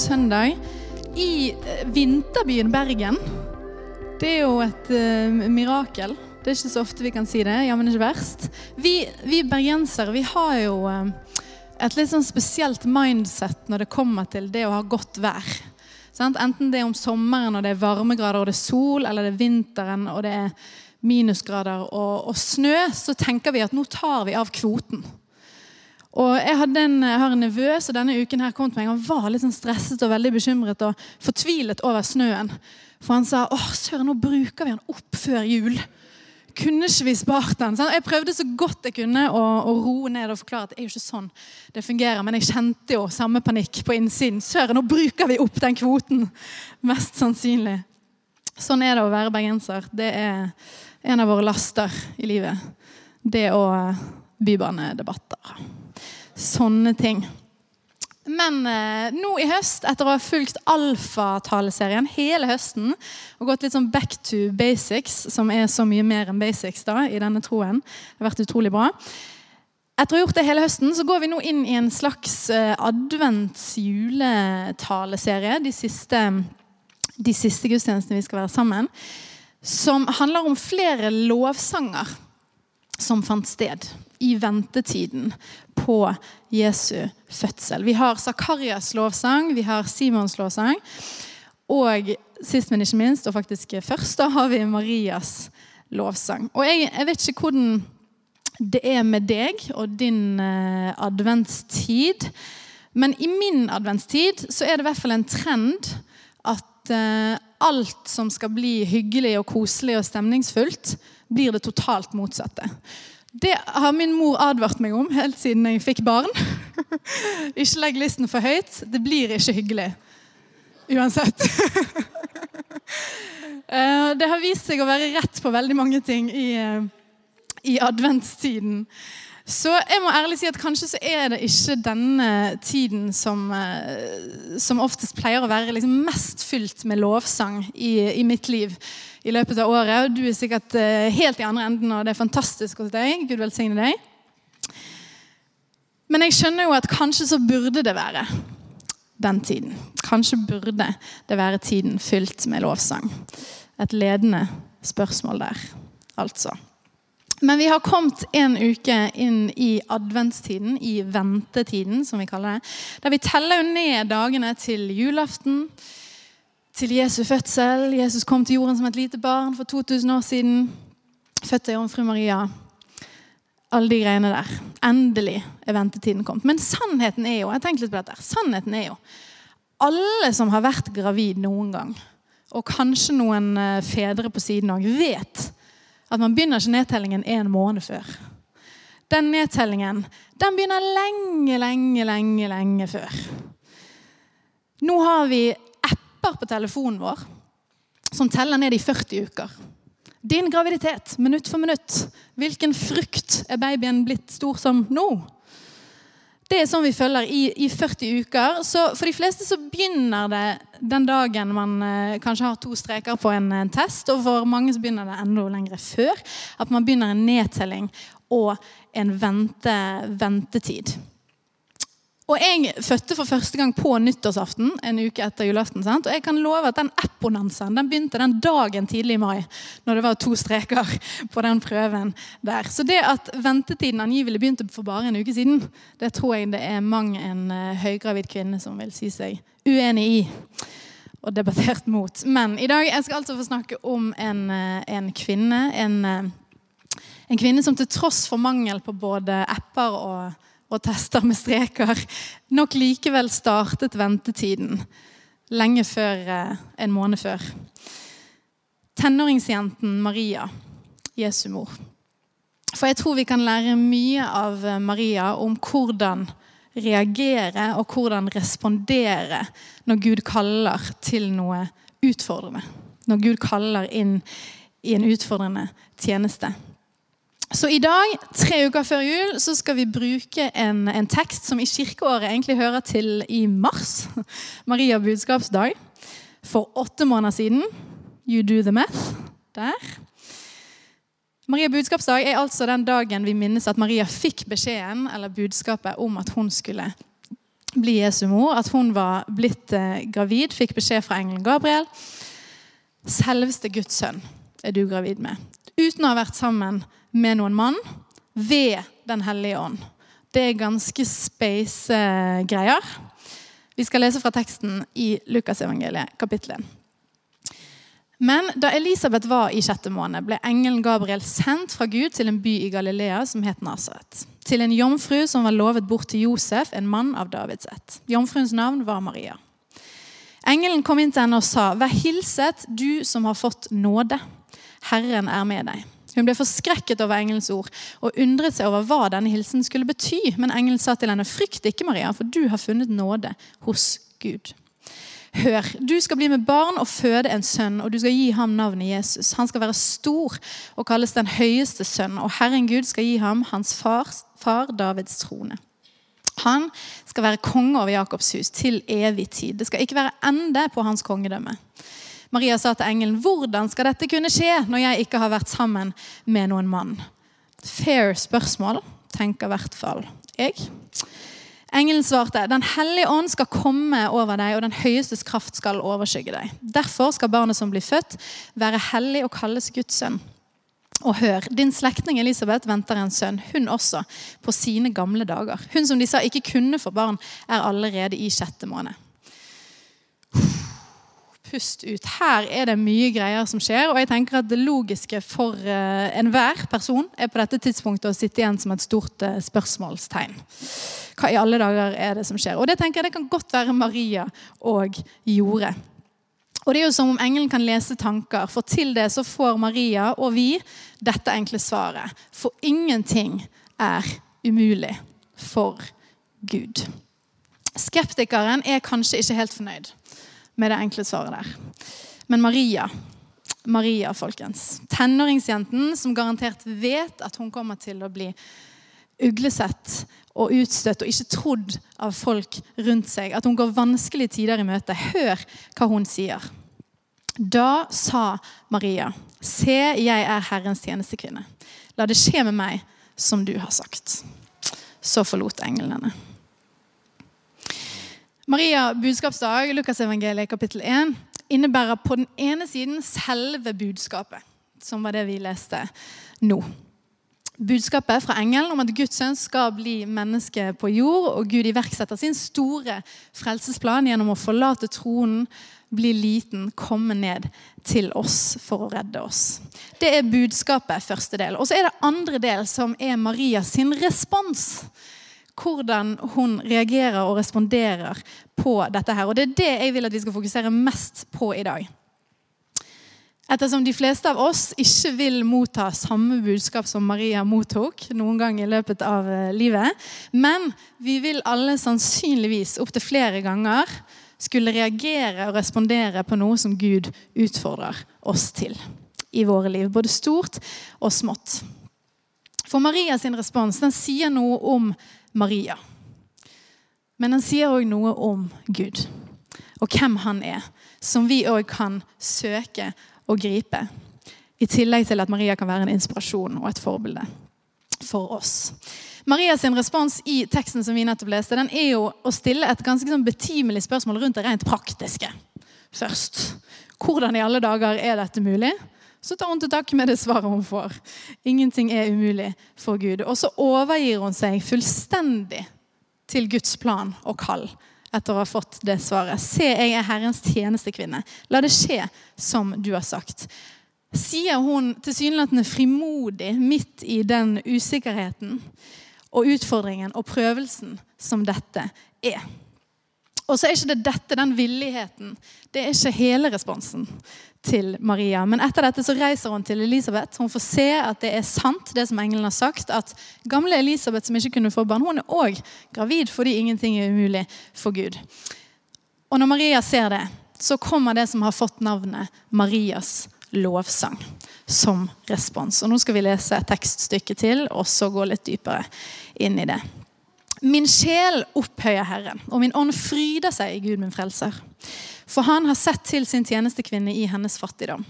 søndag i eh, vinterbyen Bergen. Det er jo et uh, mirakel. Det er ikke så ofte vi kan si det. Ja, men ikke verst. Vi, vi bergensere vi har jo uh, et litt sånn spesielt mindset når det kommer til det å ha godt vær. Sant? Enten det er om sommeren og det er varmegrader og det er sol, eller det er vinteren og det er minusgrader og, og snø, så tenker vi at nå tar vi av kvoten. Og jeg, en, jeg, har en nevø som denne uken her kom til meg. Han var litt sånn stresset og veldig bekymret og fortvilet over snøen. For han sa åh, søren, nå bruker vi den opp før jul. Kunne ikke vi spart den? Jeg prøvde så godt jeg kunne å, å roe ned og forklare at det er jo ikke sånn det fungerer. Men jeg kjente jo samme panikk på innsiden. Søren, nå bruker vi opp den kvoten! Mest sannsynlig. Sånn er det å være bergenser. Det er en av våre laster i livet. Det og bybanedebatter sånne ting. Men eh, nå i høst, etter å ha fulgt Alfa-taleserien hele høsten og gått litt sånn back to basics, som er så mye mer enn basics da, i denne troen Det har vært utrolig bra. Etter å ha gjort det hele høsten, så går vi nå inn i en slags eh, advents-juletaleserie de de siste gudstjenestene vi skal være sammen, som handler om flere lovsanger som fant sted i ventetiden på Jesu fødsel. Vi har Zakarias lovsang, vi har Simons lovsang. Og sist, men ikke minst, og faktisk først, da har vi Marias lovsang. Og jeg, jeg vet ikke hvordan det er med deg og din eh, adventstid. Men i min adventstid så er det i hvert fall en trend at eh, alt som skal bli hyggelig og koselig og stemningsfullt, blir det totalt motsatte. Det har min mor advart meg om helt siden jeg fikk barn. ikke legg listen for høyt. Det blir ikke hyggelig. Uansett. Eh, det har vist seg å være rett på veldig mange ting i, eh, i adventstiden. Så jeg må ærlig si at kanskje så er det ikke denne tiden som, eh, som oftest pleier å være liksom mest fylt med lovsang i, i mitt liv i løpet av året. Og du er sikkert eh, helt i andre enden, og det er fantastisk hos deg. Gud velsigne deg. Men jeg skjønner jo at kanskje så burde det være den tiden. Kanskje burde det være tiden fylt med lovsang. Et ledende spørsmål der, altså. Men vi har kommet en uke inn i adventstiden, i ventetiden, som vi kaller det. Der vi teller jo ned dagene til julaften, til Jesu fødsel. Jesus kom til jorden som et lite barn for 2000 år siden. Født av jomfru Maria. Alle de greiene der. Endelig er ventetiden kommet. Men sannheten er jo jeg tenkte litt på dette, sannheten er jo alle som har vært gravid noen gang, og kanskje noen eh, fedre på siden òg, vet at man begynner ikke nedtellingen en måned før. Den nedtellingen den begynner lenge, lenge, lenge, lenge før. Nå har vi apper på telefonen vår som teller ned i 40 uker. Din graviditet, minutt for minutt. Hvilken frukt er babyen blitt stor som nå? Det er sånn vi følger i, i 40 uker. Så for de fleste så begynner det den dagen man eh, kanskje har to streker på en, en, test. Og for mange så begynner det enda lenger før. At man begynner en nedtelling og en vente, ventetid. Og Jeg fødte for første gang på nyttårsaften en uke etter julaften. Sant? Og jeg kan love at den apponansen den begynte den dagen tidlig i mai. Når det var to streker på den prøven der. Så det at ventetiden angivelig begynte for bare en uke siden, det tror jeg det er mang en uh, høygravid kvinne som vil si seg uenig i. Og debattert mot. Men i dag jeg skal altså få snakke om en, uh, en kvinne. En, uh, en kvinne som til tross for mangel på både apper og og tester med streker, nok likevel startet ventetiden lenge før eh, en måned før. Tenåringsjenten Maria, Jesu mor. For jeg tror vi kan lære mye av eh, Maria om hvordan reagere og hvordan respondere når Gud kaller til noe utfordrende. Når Gud kaller inn i en utfordrende tjeneste. Så i dag, tre uker før jul, så skal vi bruke en, en tekst som i kirkeåret egentlig hører til i mars. Maria budskapsdag. For åtte måneder siden. You do the math. Der. Maria budskapsdag er altså den dagen vi minnes at Maria fikk beskjeden eller budskapet om at hun skulle bli Jesu mor, at hun var blitt eh, gravid, fikk beskjed fra engelen Gabriel. Selveste Guds sønn er du gravid med. Uten å ha vært sammen med noen mann, ved Den hellige ånd. Det er ganske space eh, greier. Vi skal lese fra teksten i Lukasevangeliet, kapittel 1. Men da Elisabeth var i sjette måned, ble engelen Gabriel sendt fra Gud til en by i Galilea som het Nasaret. Til en jomfru som var lovet bort til Josef, en mann av Davids ett. Jomfruens navn var Maria. Engelen kom inn til henne og sa, 'Vær hilset, du som har fått nåde. Herren er med deg.' Hun ble forskrekket over engelens ord og undret seg over hva denne hilsen skulle bety. Men engelen sa til henne, 'Frykt ikke, Maria, for du har funnet nåde hos Gud.' Hør, du skal bli med barn og føde en sønn, og du skal gi ham navnet Jesus. Han skal være stor og kalles den høyeste sønn, og Herren Gud skal gi ham hans far, far Davids trone. Han skal være konge over Jakobs hus til evig tid. Det skal ikke være ende på hans kongedømme. Maria sa til engelen, 'Hvordan skal dette kunne skje når jeg ikke har vært sammen med noen mann?' Fair spørsmål, tenker i hvert fall jeg. Engelen svarte, 'Den hellige ånd skal komme over deg, og den høyestes kraft skal overskygge deg.' 'Derfor skal barnet som blir født, være hellig og kalles Guds sønn.' Og hør, din slektning Elisabeth venter en sønn, hun også, på sine gamle dager. Hun som de sa ikke kunne få barn, er allerede i sjette måned pust ut. Her er det mye greier som skjer. Og jeg tenker at det logiske for uh, enhver person er på dette tidspunktet å sitte igjen som et stort uh, spørsmålstegn. Hva i alle dager er det som skjer? Og det tenker jeg det kan godt være Maria og Jorde. Og det er jo som om engelen kan lese tanker, for til det så får Maria og vi dette enkle svaret. For ingenting er umulig for Gud. Skeptikeren er kanskje ikke helt fornøyd med det enkle svaret der. Men Maria, Maria, folkens. Tenåringsjenten som garantert vet at hun kommer til å bli uglesett og utstøtt og ikke trodd av folk rundt seg. At hun går vanskelige tider i møte. Hør hva hun sier. Da sa Maria, se, jeg er Herrens tjenestekvinne. La det skje med meg som du har sagt. Så forlot engelen henne. Maria budskapsdag, Lukasevangeliet kapittel 1, innebærer på den ene siden selve budskapet, som var det vi leste nå. Budskapet fra engelen om at Guds sønn skal bli menneske på jord, og Gud iverksetter sin store frelsesplan gjennom å forlate tronen, bli liten, komme ned til oss for å redde oss. Det er budskapet, første del. Og så er det andre del, som er Marias sin respons hvordan hun reagerer og responderer på dette. her. Og Det er det jeg vil at vi skal fokusere mest på i dag. Ettersom de fleste av oss ikke vil motta samme budskap som Maria mottok noen gang i løpet av eh, livet, men vi vil alle sannsynligvis opptil flere ganger skulle reagere og respondere på noe som Gud utfordrer oss til i våre liv. Både stort og smått. For Marias respons den sier noe om Maria. Men han sier òg noe om Gud og hvem han er, som vi òg kan søke og gripe. I tillegg til at Maria kan være en inspirasjon og et forbilde for oss. Marias respons i teksten som vi nettopp leste, den er jo å stille et ganske sånn betimelig spørsmål rundt det rent praktiske først. Hvordan i alle dager er dette mulig? Så tar hun til takke med det svaret hun får. Ingenting er umulig for Gud. Og så overgir hun seg fullstendig til Guds plan og kall etter å ha fått det svaret. Se, jeg er Herrens tjenestekvinne. La det skje som du har sagt. Sier hun tilsynelatende frimodig midt i den usikkerheten og utfordringen og prøvelsen som dette er. Og så er ikke det dette, den villigheten, det er ikke hele responsen til Maria. Men etter dette så reiser hun til Elisabeth. Hun får se at det er sant, det som engelen har sagt. At gamle Elisabeth, som ikke kunne få barn, hun er òg gravid fordi ingenting er umulig for Gud. Og når Maria ser det, så kommer det som har fått navnet Marias lovsang som respons. Og Nå skal vi lese et tekststykke til og så gå litt dypere inn i det. Min sjel opphøyer Herren, og min ånd fryder seg i Gud min frelser. For han har sett til sin tjenestekvinne i hennes fattigdom.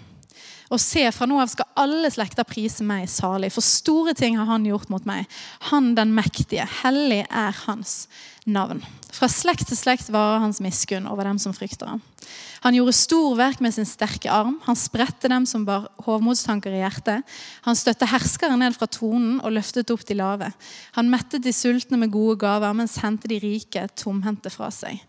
Og se, fra nå av skal alle slekter prise meg salig, for store ting har han gjort mot meg. Han den mektige, hellig er hans navn. Fra slekt til slekt varer hans miskunn over dem som frykter ham. Han gjorde stor verk med sin sterke arm. Han spredte dem som bar hovmodstanker i hjertet. Han støtte herskere ned fra tronen og løftet opp de lave. Han mettet de sultne med gode gaver, men sendte de rike tomhendte fra seg.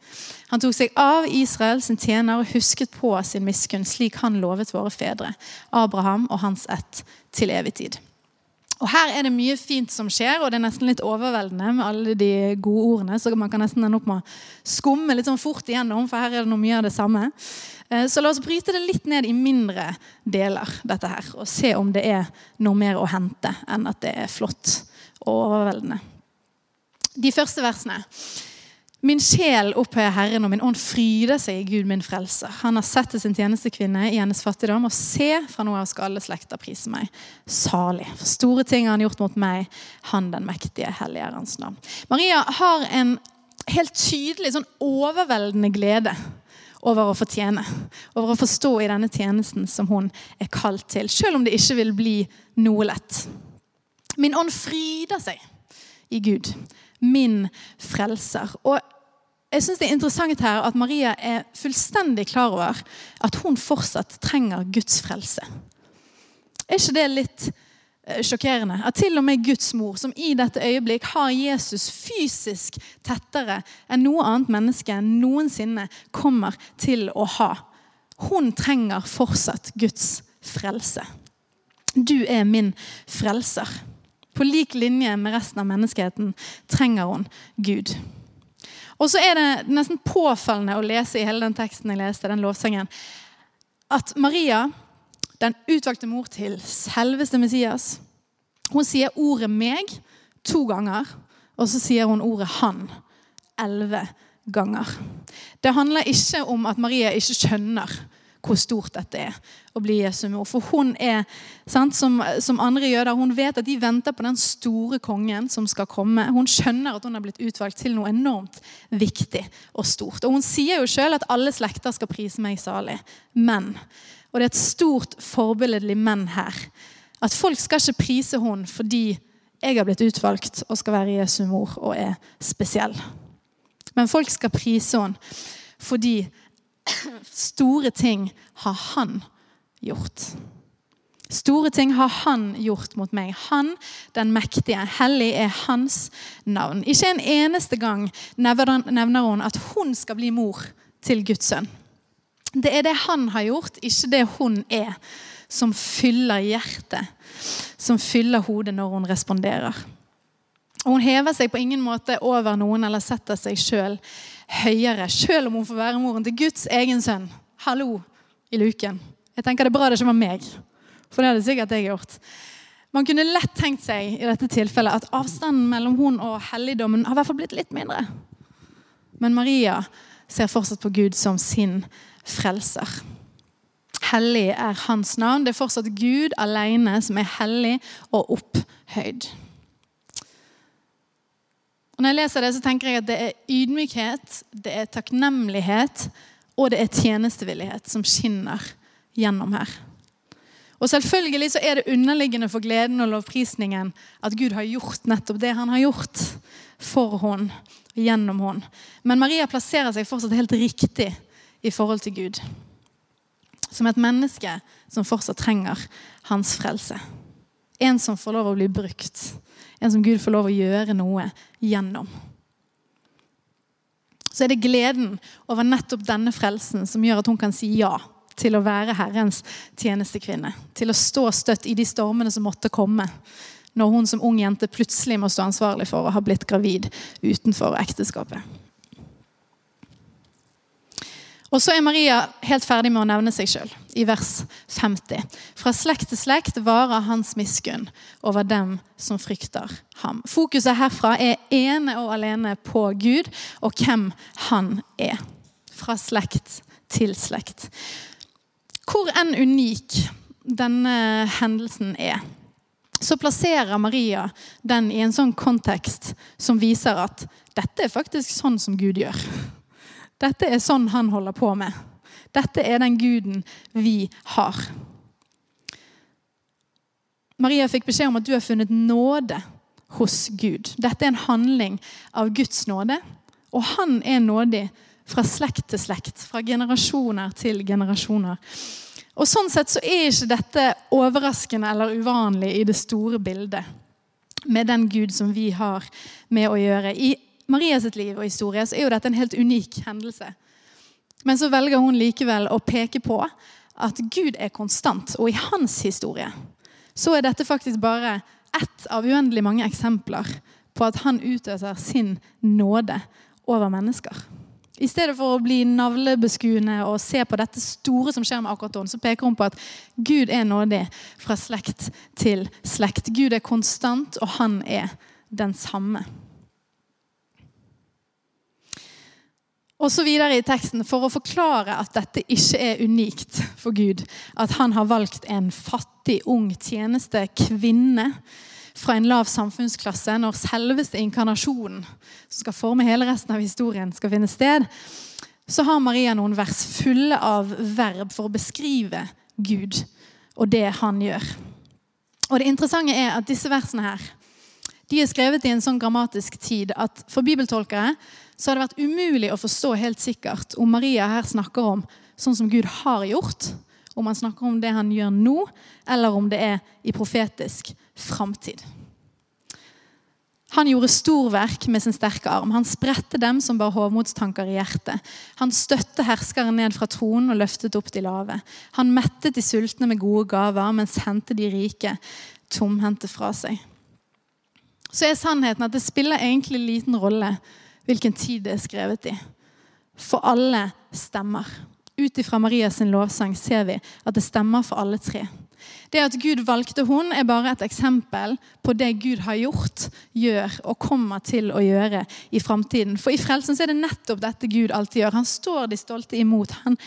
Han tok seg av Israel sin tjener og husket på sin miskunn, slik han lovet våre fedre, Abraham og hans ett, til evig tid. Og Her er det mye fint som skjer, og det er nesten litt overveldende med alle de gode ordene. Så man kan nesten ende opp med å skumme litt sånn fort igjennom, for her er det noe mye av det samme. Eh, så la oss bryte det litt ned i mindre deler, dette her, og se om det er noe mer å hente enn at det er flott og overveldende. De første versene. Min sjel opphøyer Herren, og min ånd fryder seg i Gud, min frelser. Han har sett til sin tjenestekvinne i hennes fattigdom, og se, fra nå av skal alle slekter prise meg. Salig. For store ting har han gjort mot meg, han den mektige, hellige er hans navn. Maria har en helt tydelig, sånn overveldende glede over å fortjene. Over å forstå i denne tjenesten som hun er kalt til, selv om det ikke vil bli noe lett. Min ånd fryder seg i Gud min frelser. Og jeg synes Det er interessant her at Maria er fullstendig klar over at hun fortsatt trenger Guds frelse. Er ikke det litt eh, sjokkerende? At til og med Guds mor, som i dette øyeblikk har Jesus fysisk tettere enn noe annet menneske noensinne kommer til å ha, hun trenger fortsatt Guds frelse. Du er min frelser. På lik linje med resten av menneskeheten trenger hun Gud. Og så er det nesten påfallende å lese i hele den teksten jeg leste, den lovsangen, at Maria, den utvalgte mor til selveste Messias, hun sier ordet 'meg' to ganger, og så sier hun ordet 'han' elleve ganger. Det handler ikke om at Maria ikke skjønner hvor stort dette er å bli Jesu mor. For hun er, sant, som, som, andre jøder, hun vet at de venter på den store kongen som skal komme. Hun skjønner at hun har blitt utvalgt til noe enormt viktig og stort. Og Hun sier jo sjøl at alle slekter skal prise meg salig. Men, og det er et stort forbilledlig men her, at folk skal ikke prise hun fordi jeg har blitt utvalgt og skal være Jesu mor og er spesiell. Men folk skal prise henne fordi Store ting har han gjort. Store ting har han gjort mot meg. Han, den mektige. Hellig er hans navn. Ikke en eneste gang nevner hun at hun skal bli mor til Guds sønn. Det er det han har gjort, ikke det hun er, som fyller hjertet, som fyller hodet når hun responderer. Og Hun hever seg på ingen måte over noen eller setter seg sjøl høyere, selv om hun får være moren til Guds egen sønn. Hallo i luken. Jeg tenker Det er bra det ikke var meg, for det hadde sikkert jeg gjort. Man kunne lett tenkt seg i dette tilfellet at avstanden mellom hun og helligdommen har i hvert fall blitt litt mindre. Men Maria ser fortsatt på Gud som sin frelser. Hellig er hans navn. Det er fortsatt Gud alene som er hellig og opphøyd. Og når jeg leser det, så tenker jeg at det er ydmykhet, det er takknemlighet og det er tjenestevillighet som skinner gjennom her. Og Selvfølgelig så er det underliggende for gleden og lovprisningen at Gud har gjort nettopp det han har gjort for henne gjennom henne. Men Maria plasserer seg fortsatt helt riktig i forhold til Gud. Som et menneske som fortsatt trenger hans frelse. En som får lov å bli brukt en som Gud får lov å gjøre noe gjennom. Så er det gleden over nettopp denne frelsen som gjør at hun kan si ja til å være Herrens tjenestekvinne. Til å stå støtt i de stormene som måtte komme når hun som ung jente plutselig må stå ansvarlig for å ha blitt gravid utenfor ekteskapet. Og så er Maria helt ferdig med å nevne seg sjøl i vers 50. Fra slekt til slekt varer hans miskunn over dem som frykter ham. Fokuset herfra er ene og alene på Gud og hvem han er. Fra slekt til slekt. Hvor enn unik denne hendelsen er, så plasserer Maria den i en sånn kontekst som viser at dette er faktisk sånn som Gud gjør. Dette er sånn han holder på med. Dette er den guden vi har. Maria fikk beskjed om at du har funnet nåde hos Gud. Dette er en handling av Guds nåde, og han er nådig fra slekt til slekt, fra generasjoner til generasjoner. Og Sånn sett så er ikke dette overraskende eller uvanlig i det store bildet med den Gud som vi har med å gjøre. I Marias liv og historie så er jo dette en helt unik hendelse. Men så velger hun likevel å peke på at Gud er konstant, og i hans historie så er dette faktisk bare ett av uendelig mange eksempler på at han utøser sin nåde over mennesker. I stedet for å bli navlebeskuende og se på dette store som skjer med akkurat henne, så peker hun på at Gud er nådig fra slekt til slekt. Gud er konstant, og han er den samme. Videre i teksten For å forklare at dette ikke er unikt for Gud, at han har valgt en fattig, ung tjenestekvinne fra en lav samfunnsklasse når selveste inkarnasjonen, som skal forme hele resten av historien, skal finne sted, så har Maria noen vers fulle av verb for å beskrive Gud og det han gjør. Og Det interessante er at disse versene her, de er skrevet i en sånn grammatisk tid at for bibeltolkere så har det vært umulig å forstå helt sikkert om Maria her snakker om sånn som Gud har gjort, om han snakker om det han gjør nå, eller om det er i profetisk framtid. Han gjorde storverk med sin sterke arm. Han spredte dem som bar hovmodstanker i hjertet. Han støtte herskeren ned fra tronen og løftet opp de lave. Han mettet de sultne med gode gaver, mens hendte de rike tomhendte fra seg. Så er sannheten at det spiller egentlig liten rolle hvilken tid det er skrevet i. For alle stemmer. Ut ifra Marias lovsang ser vi at det stemmer for alle tre. Det at Gud valgte hun er bare et eksempel på det Gud har gjort, gjør og kommer til å gjøre i framtiden. For i frelsen er det nettopp dette Gud alltid gjør. Han står de stolte imot. Han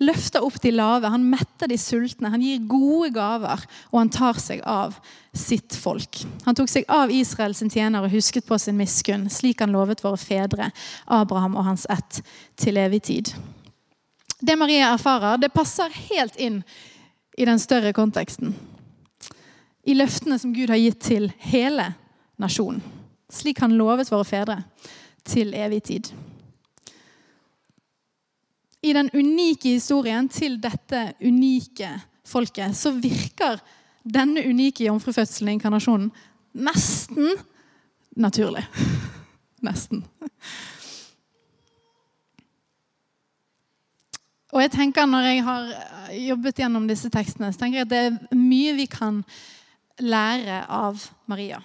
løfter opp de lave, han metter de sultne, han gir gode gaver, og han tar seg av sitt folk. Han tok seg av Israel sin tjener og husket på sin miskunn, slik han lovet våre fedre, Abraham og hans ett, til evig tid. Det Maria erfarer, det passer helt inn i den større konteksten. I løftene som Gud har gitt til hele nasjonen. Slik han lovet våre fedre til evig tid i den unike historien til dette unike folket, så virker denne unike jomfrufødselen i inkarnasjonen nesten naturlig. Nesten. Og jeg tenker Når jeg har jobbet gjennom disse tekstene, så tenker jeg at det er mye vi kan lære av Maria.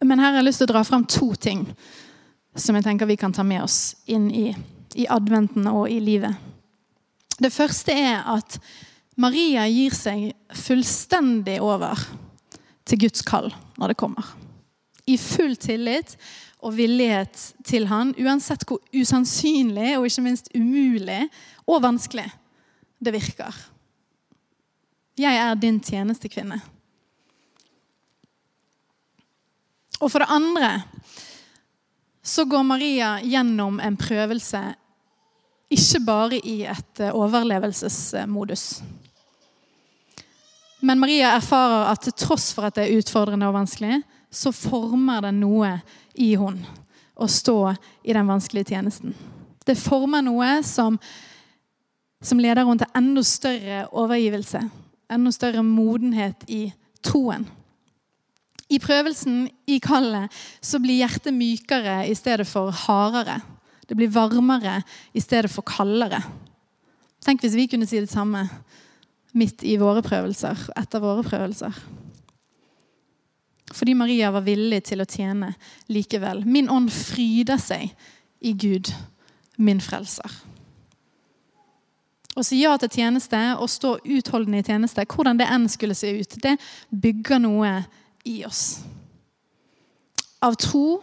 Men her har jeg lyst til å dra fram to ting som jeg tenker vi kan ta med oss inn i i adventen og i livet. Det første er at Maria gir seg fullstendig over til Guds kall når det kommer. I full tillit og villighet til han, uansett hvor usannsynlig og ikke minst umulig og vanskelig det virker. Jeg er din tjenestekvinne. Og for det andre så går Maria gjennom en prøvelse ikke bare i et eh, overlevelsesmodus. Men Maria erfarer at tross for at det er utfordrende og vanskelig, så former det noe i henne å stå i den vanskelige tjenesten. Det former noe som, som leder henne til enda større overgivelse, enda større modenhet i troen. I prøvelsen, i kallet, så blir hjertet mykere i stedet for hardere. Det blir varmere i stedet for kaldere. Tenk hvis vi kunne si det samme midt i våre prøvelser, etter våre prøvelser. Fordi Maria var villig til å tjene likevel. Min ånd fryder seg i Gud, min frelser. Å si ja til tjeneste og stå utholdende i tjeneste, hvordan det enn skulle se ut, det bygger noe i oss. Av tro,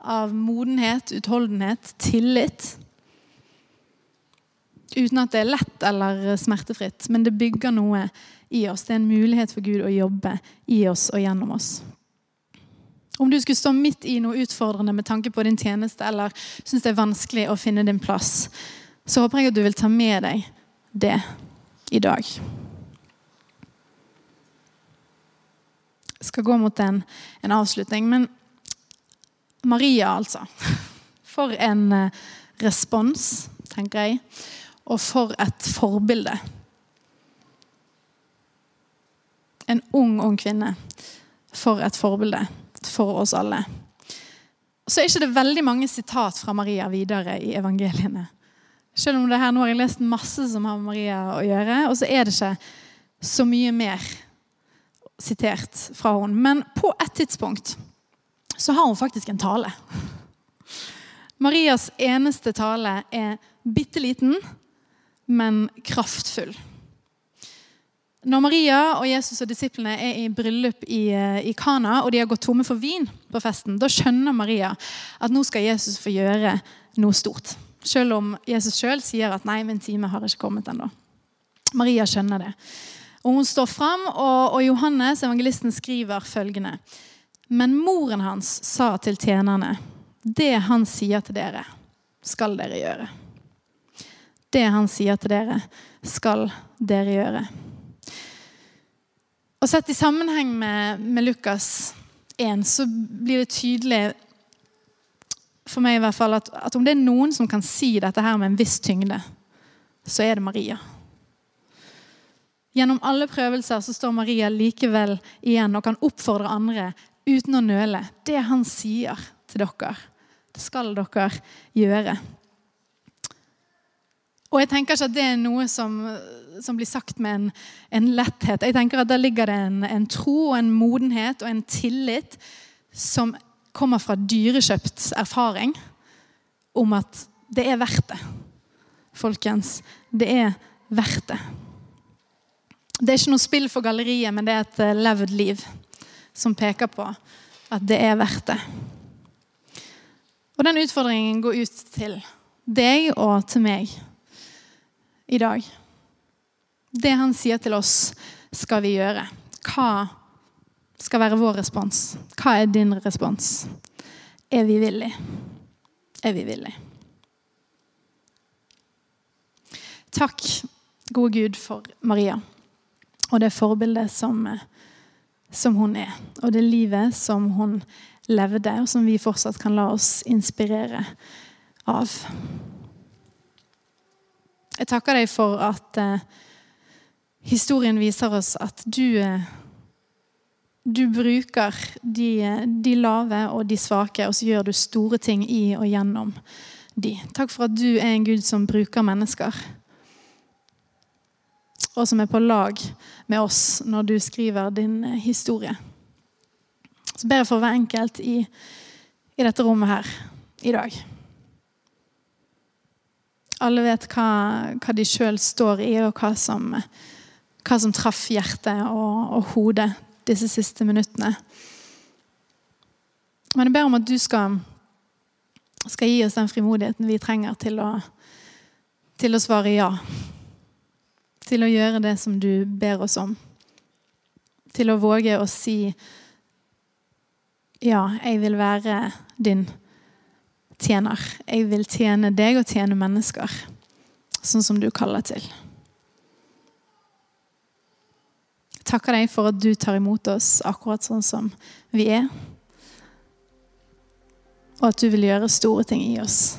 av modenhet, utholdenhet, tillit. Uten at det er lett eller smertefritt, men det bygger noe i oss. Det er en mulighet for Gud å jobbe i oss og gjennom oss. Om du skulle stå midt i noe utfordrende med tanke på din tjeneste, eller syns det er vanskelig å finne din plass, så håper jeg at du vil ta med deg det i dag. skal gå mot en, en avslutning. Men Maria, altså. For en eh, respons, tenker jeg. Og for et forbilde. En ung, ung kvinne. For et forbilde for oss alle. Så er ikke det veldig mange sitat fra Maria videre i evangeliene. Selv om det her nå har jeg lest masse som har med Maria å gjøre. Og så er det ikke så mye mer sitert fra henne. Men på et tidspunkt så har hun faktisk en tale. Marias eneste tale er bitte liten, men kraftfull. Når Maria og Jesus og disiplene er i bryllup i, eh, i Kana, og de har gått tomme for vin på festen, da skjønner Maria at nå skal Jesus få gjøre noe stort. Selv om Jesus sjøl sier at 'nei, min time har ikke kommet ennå'. Maria skjønner det. Og Hun står fram, og, og Johannes, evangelisten, skriver følgende. Men moren hans sa til tjenerne, 'Det han sier til dere, skal dere gjøre.' Det han sier til dere, skal dere gjøre. Og Sett i sammenheng med, med Lukas 1 så blir det tydelig for meg i hvert fall, at, at, om det er noen som kan si dette her med en viss tyngde, så er det Maria. Gjennom alle prøvelser så står Maria likevel igjen og kan oppfordre andre uten å nøle. Det han sier til dere, det skal dere gjøre. Og jeg tenker ikke at det er noe som, som blir sagt med en, en, letthet. Jeg tenker at Der ligger det en, en tro og en modenhet og en tillit som kommer fra dyrekjøpt erfaring om at det er verdt det. Folkens, det er verdt det. Det er ikke noe spill for galleriet, men det er et eh, levd liv som peker på at det er verdt det. Og den utfordringen går ut til deg og til meg i dag. Det han sier til oss, skal vi gjøre. Hva skal være vår respons. Hva er din respons? Er vi villige? Er vi villige? Takk, gode Gud, for Maria og det forbildet som, som hun er. Og det livet som hun levde, og som vi fortsatt kan la oss inspirere av. Jeg takker deg for at eh, historien viser oss at du eh, du bruker de, de, lave og de svake, og så gjør du store ting i og gjennom de. Takk for at du er en Gud som bruker mennesker. Og som er på lag med oss når du skriver din historie. Så ber jeg for hver enkelt i, i dette rommet her i dag. Alle vet hva, hva de sjøl står i, og hva som, hva som traff hjertet og, og hodet disse siste minuttene. Men jeg ber om at du skal, skal gi oss den frimodigheten vi trenger til å, til å svare ja. Til å gjøre det som du ber oss om. Til å våge å si ja, jeg vil være din tjener. Jeg vil tjene deg og tjene mennesker, sånn som du kaller til. takker deg for at du tar imot oss akkurat sånn som vi er. Og at du vil gjøre store ting i oss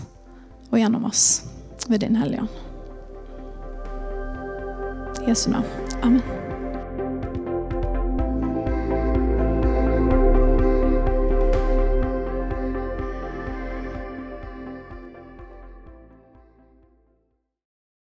og gjennom oss ved din Hellige Ånd. Jesu navn. Amen.